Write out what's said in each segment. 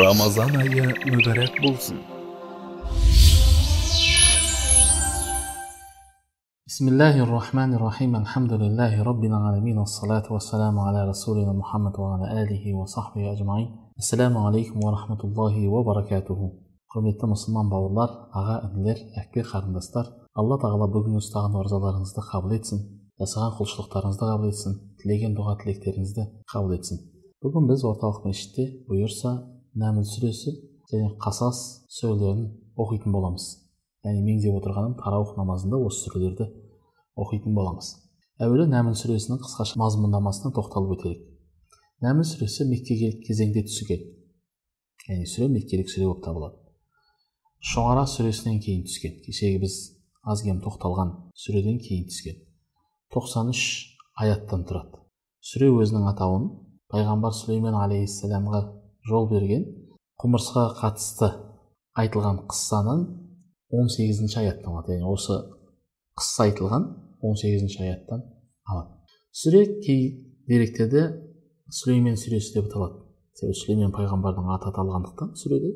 рамазан айы мүбәрәк болсын بسم الله الرحمن الرحيم الحمد لله رب العالمين والصلاة والسلام على رسولنا محمد وعلى آله وصحبه أجمعين السلام عليكم ورحمة الله وبركاته құрметті мұсылман бауырлар аға інілер әпке қарындастар алла тағала бүгін ұстаған оразаларыңызды қабыл етсін жасаған құлшылықтарыңызды қабыл етсін тілеген дұға тілектеріңізді қабыл етсін бүгін біз орталық мешітте бұйырса нәміл сүресі және қасас сүрелерін оқитын боламыз. Яғни меңзеп отырғаным тараух намазында осы сүрелерді оқитын боламыз. Әуелі нәміл сүресінің қысқаша мазмұндамасына тоқталып өтелік. Нәміл сүресі меккеге кезеңде түскен яғни сүре меккелік сүре болып табылады. Шұғара сүресінен кейін түскен кешегі біз аз кем тоқталған сүреден кейін түскен. 93 аяттан тұрады. Сүре өзінің атауын пайғамбар сүлеймен алейхисаламға жол берген құмырсқаға қатысты айтылған қыссаның 18 аяттан алады яғни осы қысса айтылған 18 аяттан алады. Сүре кей деректерде сүлеймен сүресі деп аталады. Себебі сүлеймен пайғамбардың аты аталғандықтан сүреде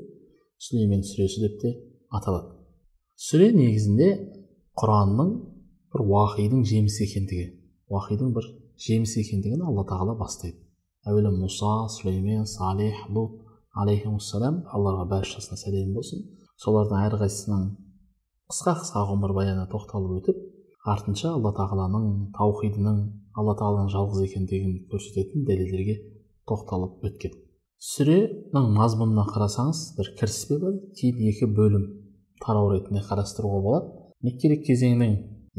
сүлеймен сүресі деп те аталады. Сүре негізінде құранның бір уахидың жемісі екендігі уахидың бір жемісі екендігін алла тағала бастайды. Әуелі мұса сүлеймен салих лут алейхимассалам аллаға баршасына сәлем болсын. Солардың әрқайсысының қысқа қысқа ғұмыр баянына тоқталып өтіп артынша алла тағаланың таухидының алла тағаланың жалғыз екендігін көрсететін дәлелдерге тоқталып өткен. Сүренің мазмұнына қарасаңыз бір кіріспе бар кейін екі бөлім тарау ретінде қарастыруға болады. Меккелік кезеңнің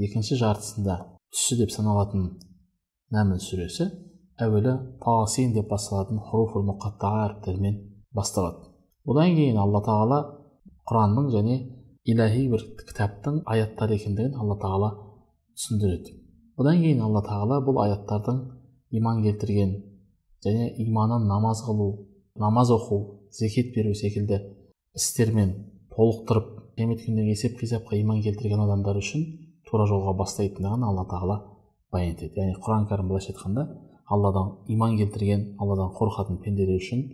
екінші жартысында түсі деп саналатын нәміл сүресі әуелі тасин деп басталатын хуруфул мұқатта әріптермен басталады. Одан кейін алла тағала құранның және иләһи бір кітаптың аяттары екендігін алла тағала түсіндіреді. Одан кейін алла тағала бұл аяттардың иман келтірген және иманын намаз қылу намаз оқу зекет беру секілді істермен толықтырып қиямет күнінде есеп қисапқа иман келтірген адамдар үшін тура жолға бастайтындығын алла тағала баян етеді. Яғни құран кәрім былайша айтқанда алладан иман келтірген алладан қорқатын пенделер үшін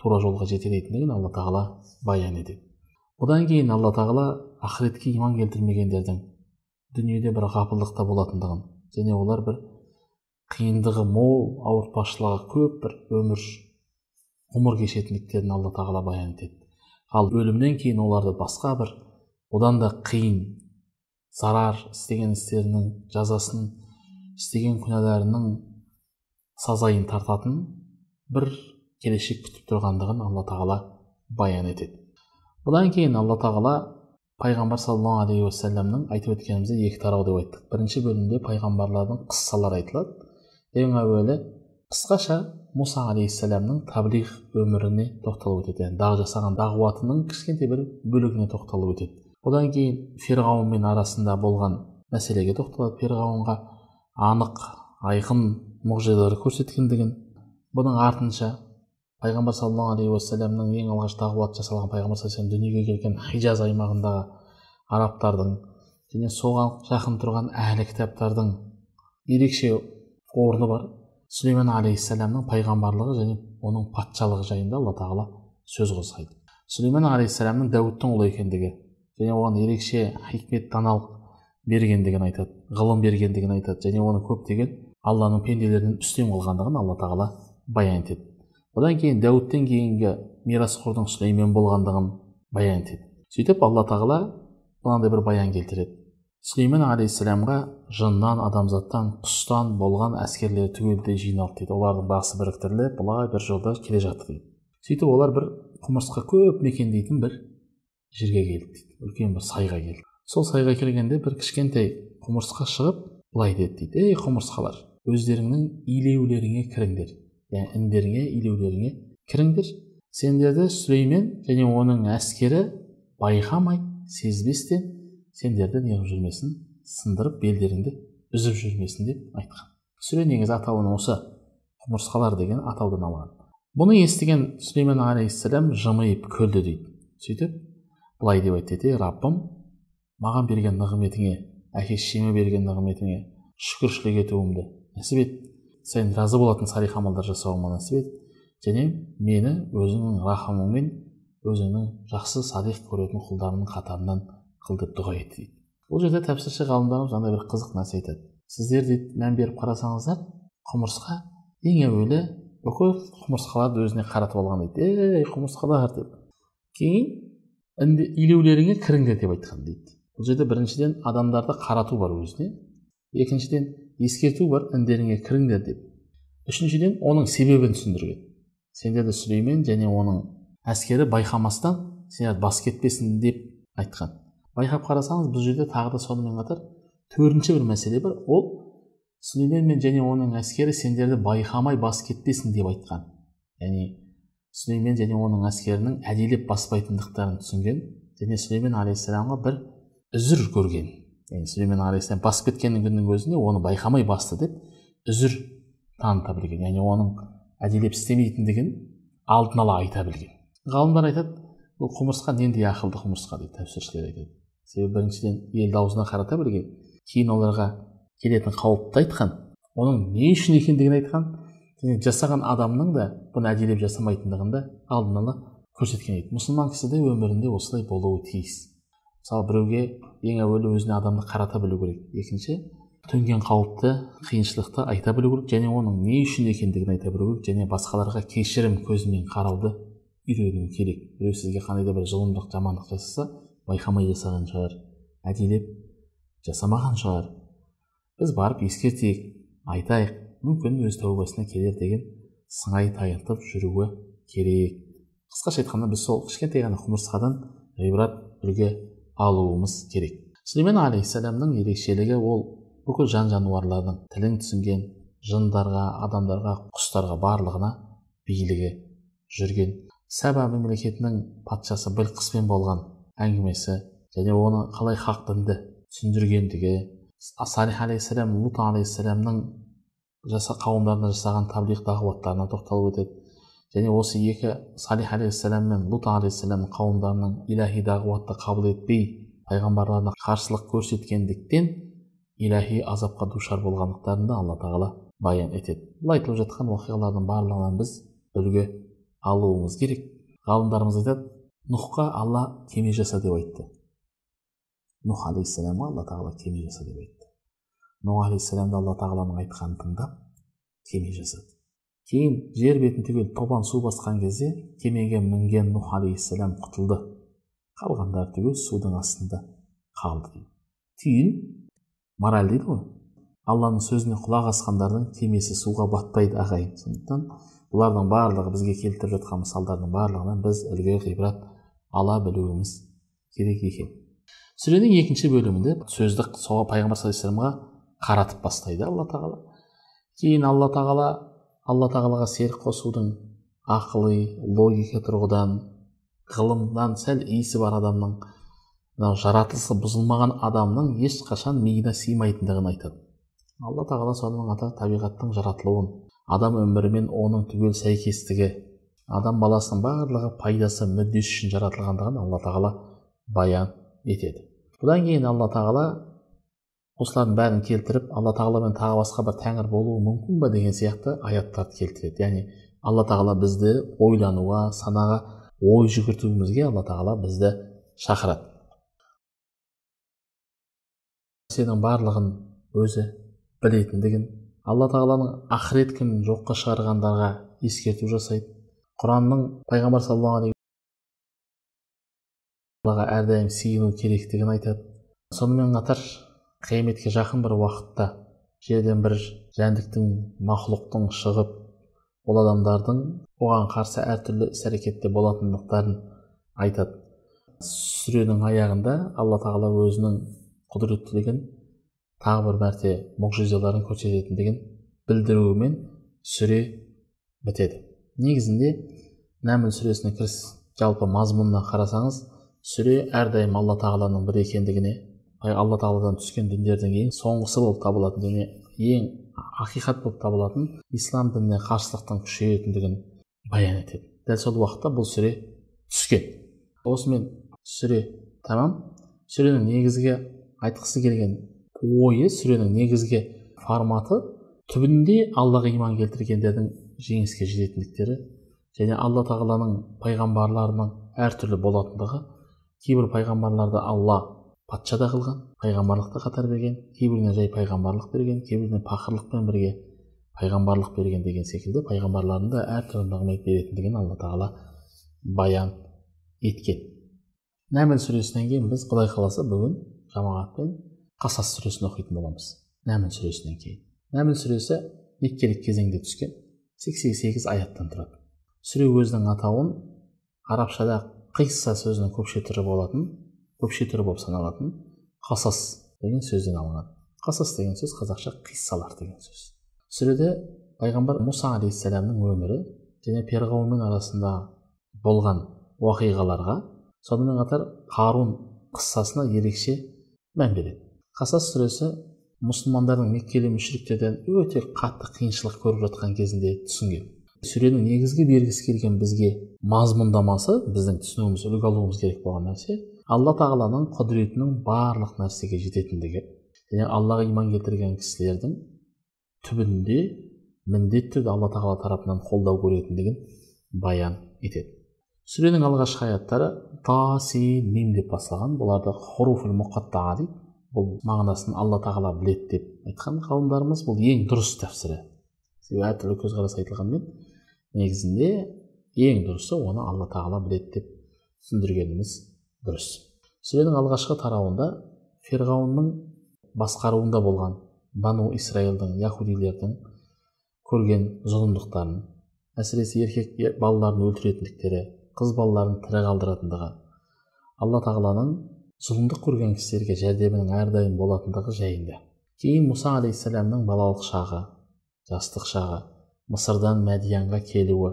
тура жолға жетелейтіндігін алла тағала баян етеді одан кейін алла тағала ақыретке иман келтірмегендердің дүниеде бір ғапылдықта болатындығын және олар бір қиындығы мол ауыртпашылығы көп бір өмір ғұмыр кешетіндіктерін алла тағала баян етеді. Ал өлімнен кейін оларды басқа бір одан да қиын зарар істеген істерінің жазасын істеген күнәларының сазайын тартатын бір келешек күтіп тұрғандығын алла тағала баян етеді. Бұдан кейін алла тағала пайғамбар саллаллаху алейхи уассаламның айтып өткенімізде екі тарау деп айттық. Бірінші бөлімде пайғамбарлардың қыссалары айтылады. Ең әуелі қысқаша мұса алейхисаламның таблиғ өміріне тоқталып өтеді. Яғни дағы жасаған дағуатының кішкентай бір бөлігіне тоқталып өтеді. Одан кейін ферғауынмен арасында болған мәселеге тоқталады. Ферғауынға анық айқын мұғжизалар көрсеткендігін бұның артынша пайғамбар саллаллаху алейхи уассаламның ең алғаш дағуат жасалған пайғамбар саллаллаху дүниеге келген хижаз аймағындағы арабтардың және соған жақын тұрған әхлі кітаптардың ерекше орны бар сүлеймен алейхисаламның пайғамбарлығы және оның патшалығы жайында алла тағала сөз қозғайды сүлеймен алейхисаламның дәуіттің ұлы екендігі және оған ерекше хикмет даналық бергендігін айтады ғылым бергендігін айтады және оны көптеген алланың пенделерінен үстем қылғандығын алла тағала баян етеді. Одан кейін дәуіттен кейінгі мирасқордың сүлеймен болғандығын баян етеді. Сөйтіп алла тағала мынандай бір баян келтіреді. Сүлеймен алейхисаламға жыннан адамзаттан құстан болған әскерлер түгелдей жиналды дейді. Олардың басы біріктіріліп былай бір жолда келе жатты дейді. Сөйтіп олар бір құмырсқа көп мекендейтін бір жерге келді дейді. Үлкен бір сайға келді. Сол сайға келгенде бір кішкентай құмырсқа шығып былай деді дейді. Ей құмырсқалар! Өздеріңнің илеулеріңе кіріңдер яғни індеріңе илеулеріңе кіріңдер сендерді сүлеймен және оның әскері байқамай сезбестен сендерді неғып жүрмесін сындырып белдеріңді үзіп жүрмесін деп айтқан сүре негізі атауын осы құмырсқалар деген атаудан алған бұны естіген сүлеймен алейхисалам жымиып күлді дейді сөйтіп былай деп айтты раббым маған берген нығметіңе әке шешеме берген нығметіңе шүкіршілік етуімді нәсіп ет. Сен разы болатын салих амалдар жасауыма нәсіп ет. Және мені өзіңнің рахымыңмен өзіңнің жақсы садиқ көретін құлдарыңның қатарынан қыл деп дұға етті дейді. Бұл жерде тәпсірші ғалымдарымыз мынандай бір қызық нәрсе айтады. Сіздер дейді мән беріп қарасаңыздар құмырсқа ең әуелі бүкіл құмырсқаларды өзіне қаратып алған дейді. Ей құмырсқалар деп. Кейін илеулеріңе кіріңдер деп айтқан дейді. Бұл жерде біріншіден адамдарды қарату бар өзіне. Екіншіден ескерту бар індеріңе кіріңдер деп. Үшіншіден оның себебін түсіндірген. Сендерді сүлеймен және оның әскері байқамастан сендер бас кетпесін деп айтқан. Байқап қарасаңыз бұл жерде тағы да сонымен қатар төртінші бір мәселе бар. Ол сүлеймен мен және оның әскері сендерді байқамай бас кетпесін деп айтқан. Яғни сүлеймен және оның әскерінің әдейілеп баспайтындықтарын түсінген және сүлеймен алейхисаламға бір үзір көрген. Яғни сүлеймен алейхисалам басып кеткен күннің өзінде оны байқамай басты деп үзір таныта білген. Яғни оның әдейілеп істемейтіндігін алдын ала айта білген. Ғалымдар айтады бұл құмырсқа нендей ақылды құмырсқа? дейді тәпсіршілер айтады. Себебі біріншіден елді аузына қарата білген кейін оларға келетін қауіпті айтқан оның не үшін екендігін айтқан және жасаған адамның да бұны әдейілеп жасамайтындығын да алдын ала көрсеткен еді. Мұсылман кісі де өмірінде осылай болуы тиіс. Мысалы біреуге ең әуелі өзіне адамды қарата білу керек. Екінші төнген қауіпті қиыншылықты айта білу керек және оның не үшін екендігін айта білу керек және басқаларға кешірім көзімен қарауды үйрену керек. Біреу сізге қандай да бір зұлымдық жамандық жасаса байқамай жасаған шығар әдейілеп жасамаған шығар. Біз барып ескертейік айтайық мүмкін өз тәубасына келер деген сыңай танытып жүруі керек. Қысқаша айтқанда біз сол кішкентай ғана құмырсқадан ғибрат үлгі алуымыз керек. Сүлеймен алейхисаламның ерекшелігі ол бүкіл жан жануарлардың тілін түсінген жындарға адамдарға құстарға барлығына билігі жүрген. Сәба мемлекетінің патшасы білқыспен болған әңгімесі және оны қалай хақ дінді түсіндіргендігі салих алейхисалам лут алейхисаламның жаса қауымдарына жасаған таблиғ дағуаттарына тоқталып өтеді. Және осы екі салих алейхисалам мен лут алейхисаламның қауымдарының илахи дағуатты қабыл етпей пайғамбарларына қарсылық көрсеткендіктен илахи азапқа душар болғандықтарын да алла тағала баян етеді. Бұл айтылып жатқан оқиғалардың барлығынан біз үлгі алуымыз керек. Ғалымдарымыз айтады нұхқа алла кеме жаса деп айтты. Нұх алейхисаламға алла тағала кеме жаса деп айтты. Нұх алейхисаламды алла тағаланың айтқанын тыңдап кеме жасады. Кейін жер бетін түгел тобан су басқан кезде кемеге мінген нұх алейхисалам құтылды. Қалғандар түгел судың астында қалды түйін мораль дейді ғой. Алланың сөзіне құлақ асқандардың кемесі суға батпайды ағайын. Сондықтан бұлардың барлығы бізге келтіріп жатқан мысалдардың барлығынан біз үлгі ғибрат ала білуіміз керек екен. Сүренің екінші бөлімінде сөзді соға пайғамбар саллаллаху қаратып бастайды алла тағала. Кейін алла тағала алла тағалаға серік қосудың ақылы логика тұрғыдан ғылымнан сәл иісі бар адамның мынау жаратылысы бұзылмаған адамның ешқашан миына сыймайтындығын айтады. Алла тағала сонымен қатар табиғаттың жаратылуын адам өмірі мен оның түгел сәйкестігі адам баласының барлығы пайдасы мүддесі үшін жаратылғандығын алла тағала баян етеді. Бұдан кейін алла тағала осылардың бәрін келтіріп алла тағаламен тағы басқа бір тәңір болуы мүмкін ба деген сияқты аяттарды келтіреді. Яғни алла тағала бізді ойлануға санаға ой жүгіртуімізге алла тағала бізді шақырады. Сенің барлығын өзі білетіндігін алла тағаланың ақырет күнін жоққа шығарғандарға ескерту жасайды. Құранның пайғамбар саллаллаху әрдайым сиыну керектігін айтады. Сонымен қатар қияметке жақын бір уақытта жерден бір жәндіктің мақұлықтың шығып ол адамдардың оған қарсы әртүрлі іс әрекетте болатындықтарын айтады. Сүренің аяғында алла тағала өзінің құдіреттілігін тағы бір мәрте мұғжизаларын көрсететіндігін білдіруімен сүре бітеді. Негізінде нәміл сүресіне кіріс жалпы мазмұнына қарасаңыз сүре әрдайым алла тағаланың бір екендігіне алла тағаладан түскен діндердің ең соңғысы болып табылатын және ең ақиқат болып табылатын ислам дініне қарсылықтың күшейетіндігін баян етеді. Дәл сол уақытта бұл сүре түскен. Осымен сүре тамам. Сүренің негізгі айтқысы келген ойы сүренің негізгі форматы түбінде аллаға иман келтіргендердің жеңіске жететіндіктері және алла тағаланың пайғамбарларының әртүрлі болатындығы кейбір пайғамбарларды алла патша да қылған пайғамбарлықты қатар берген кейбіріне жай пайғамбарлық берген кейбіріне пақырлықпен бірге пайғамбарлық берген деген секілді пайғамбарлардың да әртүрлі нығмет беретіндігін алла тағала баян еткен. Нәміл сүресінен кейін біз құдай қаласа бүгін жамағатпен қасас сүресін оқитын боламыз. Нәміл сүресінен кейін. Нәміл сүресі меккелік кезеңде түскен сексен сегіз аяттан тұрады. Сүре өзінің атауын арабшада қисса сөзінің көпше түрі болатын көпше түрі болып саналатын қасас деген сөзден алынған қасас деген сөз қазақша қиссалар деген сөз. Сүреде пайғамбар мұса алейхисаламның өмірі және перғауынмен арасында болған уақиғаларға сонымен қатар қарун қыссасына ерекше мән береді. Қасас сүресі мұсылмандардың меккелі мүшіріктерден өте қатты қиыншылық көріп жатқан кезінде түсінген. Сүренің негізгі бергісі келген бізге мазмұндамасы біздің түсінуіміз үлгі алуымыз керек болған нәрсе алла тағаланың құдіретінің барлық нәрсеге жететіндігі және аллаға иман келтірген кісілердің түбінде міндетті түрде алла тағала тарапынан қолдау көретіндігін баян етеді. Сүренің алғашқы аяттары та си мим деп басталған бұларды хуруфул мұқаттаа дейді. Бұл мағынасын алла тағала біледі деп айтқан ғалымдарымыз. Бұл ең дұрыс тәпсірі. Себебі әртүрлі көзқарас айтылғанмен негізінде ең дұрысы оны алла тағала біледі деп түсіндіргеніміз дұрыс. Сүренің алғашқы тарауында ферғауынның басқаруында болған бану исраилдің яхудилердің көрген зұлымдықтарын әсіресе еркек балаларын өлтіретіндіктері қыз балаларын тірі қалдыратындығы алла тағаланың зұлымдық көрген кісілерге жәрдемінің әрдайым болатындығы жайында. Кейін мұса алейхисаламның балалық шағы жастық шағы мысырдан мәдиянға келуі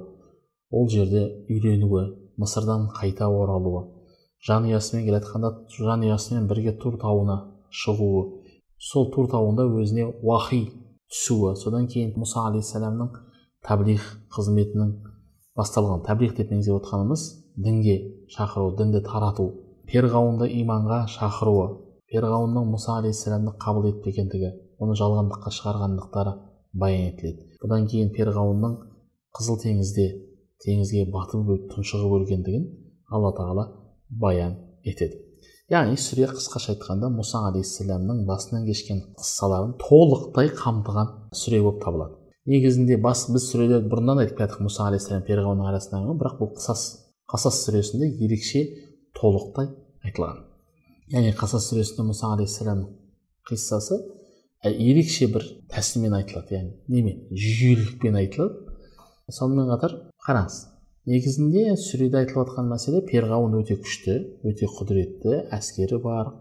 ол жерде үйленуі мысырдан қайта оралуы жанұясымен келе жатқанда жанұясымен бірге тур тауына шығуы сол тур тауында өзіне уахи түсуі. Содан кейін мұса алейхисаламның таблих қызметінің басталған таблих деп отқанымыз дінге шақыру дінді тарату. Перғауынды иманға шақыруы. Перғауынның мұса алейхисаламды қабыл етпегендігі оны жалғандыққа шығарғандықтары баян етіледі. Бұдан кейін перғауынның қызыл теңізде теңізге батып тұншығып өлгендігін алла тағала баян етеді. Яғни сүре қысқаша айтқанда мұса алейхисаламның басынан кешкен қыссаларын толықтай қамтыған сүре болып табылады. Негізінде бас біз сүреде бұрыннан айтып келе мұса алейхисалам перғауынның арасындағы бірақ бұл қысас қасас сүресінде ерекше толықтай айтылған. Яғни қасас сүресінде мұса алейхисаламның қиссасы ерекше бір тәсілмен айтылады. Яғни немен? Жүйелілікпен айтылады. Сонымен қатар қараңыз. Негізінде сүреде айтылып жатқан мәселе перғауын өте күшті өте құдіретті әскері бар.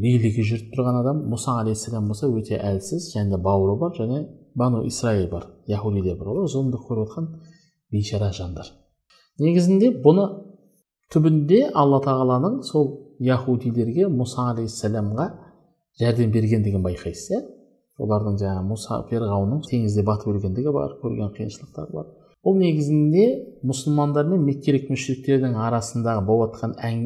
Билігі жүріп тұрған адам мұса алейхисалам болса өте әлсіз және бауыры бар және бану исраил бар яхудилер бар олар зұлымдық көріп жатқан бейшара жандар. Негізінде бұны түбінде алла тағаланың сол яхудилерге мұса алейхисаламға жәрдем бергендігін байқайсыз иә? Олардың жаңағы мұса перғауынның теңізде батып өлгендігі бар көрген қиыншылықтары бар. Бұл негізінде мұсылмандар мен меккелік мүшриктердің арасындағы болып жатқан әң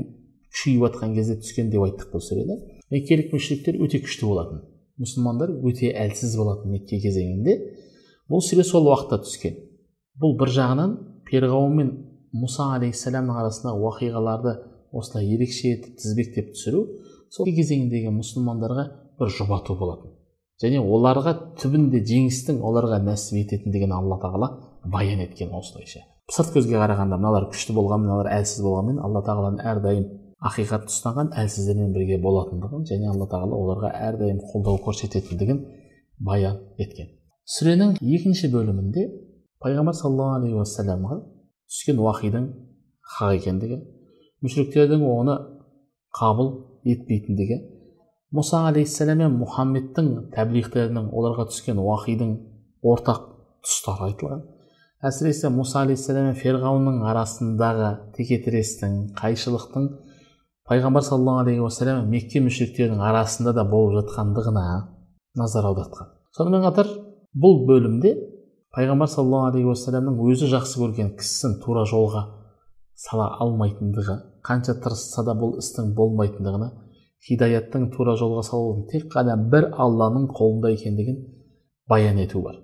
күшейіп жатқан кезде түскен деп айттық бұл сүреде меккелік мүшриктер өте күшті болатын. Мұсылмандар өте әлсіз болатын мекке кезеңінде. Бұл сүре сол уақытта түскен. Бұл бір жағынан перғауын мен мұса алейхисаламның арасындағы уақиғаларды осылай ерекше етіп тізбектеп түсіру сол кезеңдегі мұсылмандарға бір жұбату болатын. Және оларға түбінде жеңістің оларға нәсіп ететіндігін алла тағала баян еткен осылайша сырт көзге қарағанда мыналар күшті болған мыналар әлсіз болғанмен алла тағаланың әрдайым ақиқатты ұстанған әлсіздермен бірге болатындығын және алла тағала оларға әрдайым қолдау көрсететіндігін баян еткен. Сүренің екінші бөлімінде пайғамбар саллаллаху алейхи уассаламға түскен уахидың хақ екендігі мүшіріктердің оны қабыл етпейтіндігі мұса алейхисалам мен мұхаммедтің тәблиғтерінің оларға түскен уахидың ортақ тұстары айтылған. Әсіресе мұса алейхисалам мен ферғауынның арасындағы текетірестің қайшылықтың пайғамбар саллаллаху алейхи уассалам мекке мүшриктерінің арасында да болып жатқандығына назар аудартқан. Сонымен қатар бұл бөлімде пайғамбар саллаллаху алейхи уассаламның өзі жақсы көрген кісісін тура жолға сала алмайтындығы қанша тырысса да бұл істің болмайтындығына хидаяттың тура жолға салудың тек қана бір алланың қолында екендігін баян ету бар.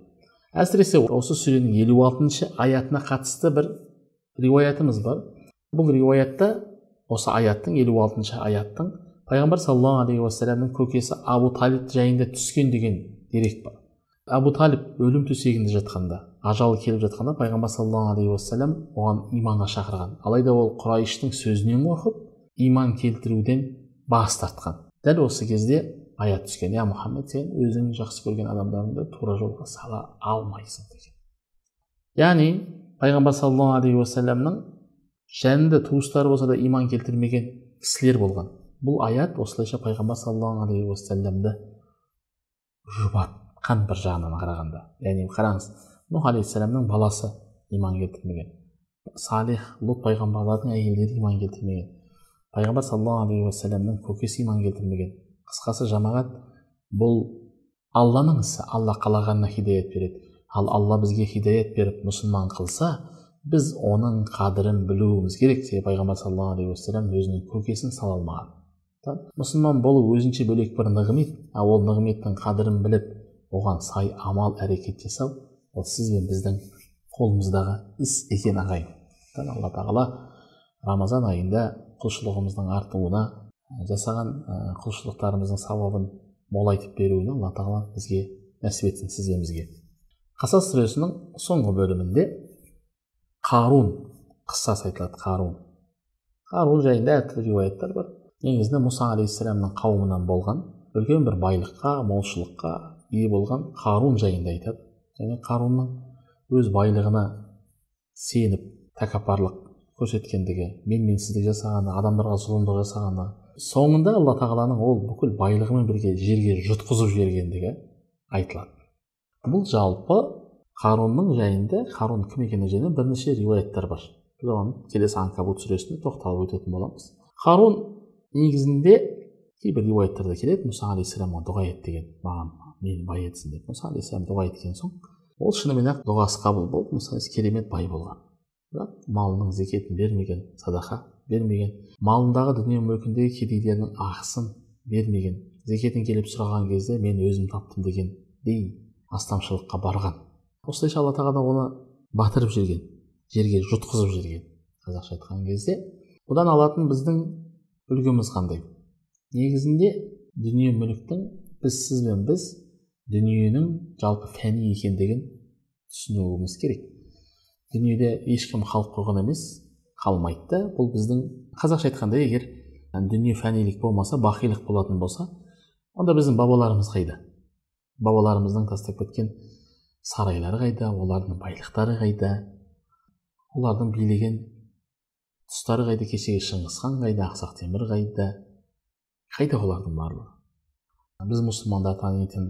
Әсіресе осы сүренің елу алтыншы аятына қатысты бір риуаятымыз бар. Бұл риуаятта осы аяттың елу алтыншы аяттың пайғамбар саллаллаху алейхи уассаламның көкесі абу талиб жайында түскен деген дерек бар. Абу талиб өлім төсегінде жатқанда ажалы келіп жатқанда пайғамбар саллаллаху алейхи уассалам оған иманға шақырған. Алайда ол құрайыштың сөзінен қорқып иман келтіруден бас тартқан. Дәл осы кезде аят түскен иә мұхаммед сен өзің жақсы көрген адамдарыңды тура жолға сала алмайсың деген яғни пайғамбар саллаллаху алейхи уассаламның жанында туыстары болса да иман келтірмеген кісілер болған бұл аят осылайша пайғамбар саллаллаху алейхи уассаламды жұбатқан бір жағынан қарағанда яғни қараңыз нұх алейхисаламның баласы иман келтірмеген салих лут пайғамбарлардың әйелдері иман келтірмеген пайғамбар саллаллаху алейхи уассаламның көкесі иман келтірмеген қысқасы жамағат бұл алланың ісі. Алла қалағанына хидаят береді. Ал алла бізге хидаят беріп мұсылман қылса біз оның қадірін білуіміз керек себебі пайғамбар саллаллаху алейхи уассалам өзінің көкесін сала алмаған. Мұсылман болу өзінше бөлек бір нығмет ал ол нығметтің қадірін біліп оған сай амал әрекет жасау ол сіз бен біздің қолымыздағы іс екен ағайын. Алла тағала рамазан айында құлшылығымыздың артуына жасаған құлшылықтарымыздың сауабын молайтып беруіне алла тағала бізге нәсіп етсін сіз бен бізге қасас сүресінің соңғы бөлімінде қарун қыссасы айтылады қарун. Қарун жайында әртүрлі риуаяттар бар. Негізінде мұса алейхисаламның қауымынан болған үлкен бір байлыққа молшылыққа ие болған қарун жайында айтады. Және қарунның өз байлығына сеніп тәкаппарлық көрсеткендігі менменсіздік жасағаны адамдарға зұлымдық жасағаны соңында алла тағаланың ол бүкіл байлығымен бірге жерге жұтқызып жібергендігі айтылады. Бұл жалпы қарунның жайында қарун кім екені жайында бірнеше риуаяттар бар. Біз оған келесі анкабут сүресінде тоқталып өтетін боламыз. Қарун негізінде кейбір риуаяттарда келеді. Мұса алейхисаламға дұға ет деген маған мені бай етсін деп. Мұса алейхисалам дұға еткен соң ол шынымен ақ дұғасы қабыл болып мұса керемет бай болған. Бірақ малының зекетін бермеген садақа бермеген. Малындағы дүние мүлкіндегі кедейлердің ақысын бермеген. Зекетін келіп сұраған кезде мен өзім таптым дегендей астамшылыққа барған. Осылайша алла тағала оны батырып жүрген жерге жұтқызып жүрген қазақша айтқан кезде бұдан алатын біздің үлгіміз қандай? Негізінде дүние мүліктің біз сіз бен біз дүниенің жалпы фәни екендігін түсінуіміз керек. Дүниеде ешкім қалып қойған емес қалмайды. Да бұл біздің қазақша айтқанда егер дүние фәнилік болмаса бақилық болатын болса онда біздің бабаларымыз қайда? Бабаларымыздың тастап кеткен сарайлары қайда? Олардың байлықтары қайда? Олардың билеген тұстары қайда? Кешегі шыңғысхан қайда? Ақсақ темір қайда? Қайда олардың барлығы? Біз мұсылмандар танитын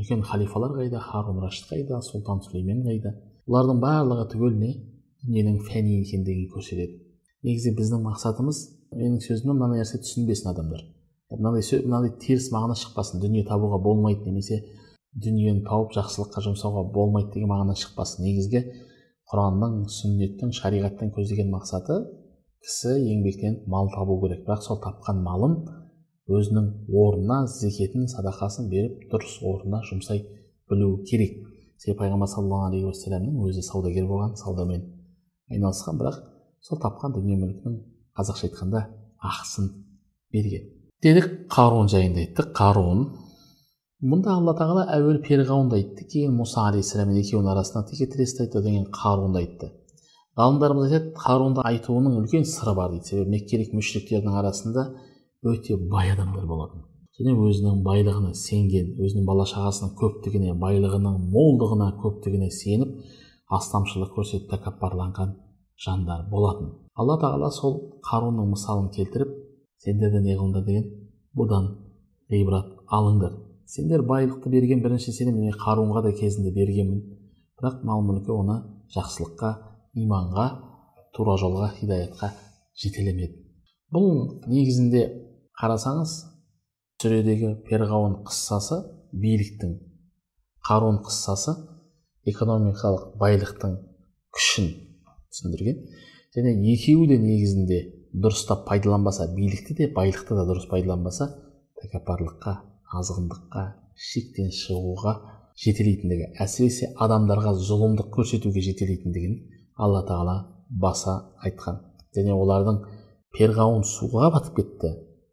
үлкен халифалар қайда? Харун рашид қайда? Сұлтан сүлеймен қайда? Олардың барлығы түгел не? Дүниенің фәни екендігін көрсетеді. Негізі біздің мақсатымыз менің сөзімнен мына нәрсе түсінбесін адамдар. Мынандай мынандай теріс мағына шықпасын дүние табуға болмайды немесе дүниені тауып жақсылыққа жұмсауға болмайды деген мағына шықпасын. Негізгі құранның сүннеттің шариғаттың көздеген мақсаты кісі еңбектеніп мал табу керек. Бірақ сол тапқан малын өзінің орнына зекетін садақасын беріп дұрыс орнына жұмсай білу керек. Себебі пайғамбар саллаллаху алейхи уассаламның өзі саудагер болған саудамен. Айналысқан бірақ сол тапқан дүние мүлкінің қазақша айтқанда ақысын берген. Дедік қарун жайында айттық қарун мұнда алла тағала әуелі перғауынды айтты. Кейін мұса алейхисаламмен екеуінің арасында текетіресті айтты одан кейін қарунды айтты. Ғалымдарымыз айтады қарунды айтуының үлкен сыры бар дейді. Себебі меккелік мүшриктердің арасында өте бай адамдар болатын. Және өзінің байлығына сенген өзінің бала шағасының көптігіне байлығының молдығына көптігіне сеніп астамшылық көрсетіп тәкаппарланған жандар болатын. Алла тағала сол қарунның мысалын келтіріп сендер де не қылыңдар деген бұдан ғибрат алыңдар. Сендер байлықты берген бірінші сенім мен қарунға да кезінде бергенмін. Бірақ мал мүлкі оны жақсылыққа иманға тура жолға хидаятқа жетелемеді. Бұл негізінде қарасаңыз сүредегі перғауын қыссасы биліктің қарун қыссасы экономикалық байлықтың күшін түсіндірген. Және екеуі де негізінде дұрыстап пайдаланбаса билікті де байлықты да дұрыс пайдаланбаса тәкаппарлыққа азғындыққа шектен шығуға жетелейтіндігі әсіресе адамдарға зұлымдық көрсетуге жетелейтіндігін алла тағала баса айтқан. Және олардың перғауын суға батып кетті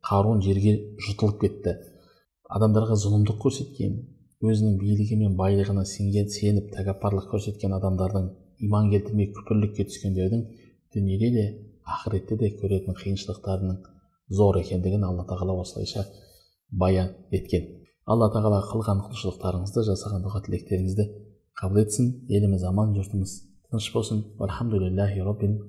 қарун жерге жұтылып кетті. Адамдарға зұлымдық көрсеткен өзінің билігі мен байлығына сенген сеніп тәкаппарлық көрсеткен адамдардың иман келтірмей күпірлікке түскендердің дүниеде де ақыретте де көретін қиыншылықтарының зор екендігін алла тағала осылайша баян еткен. Алла тағала қылған құлшылықтарыңызды жасаған дұға тілектеріңізді қабыл етсін. Еліміз аман жұртымыз тыныш болсын. Альхамдулиллахи роббил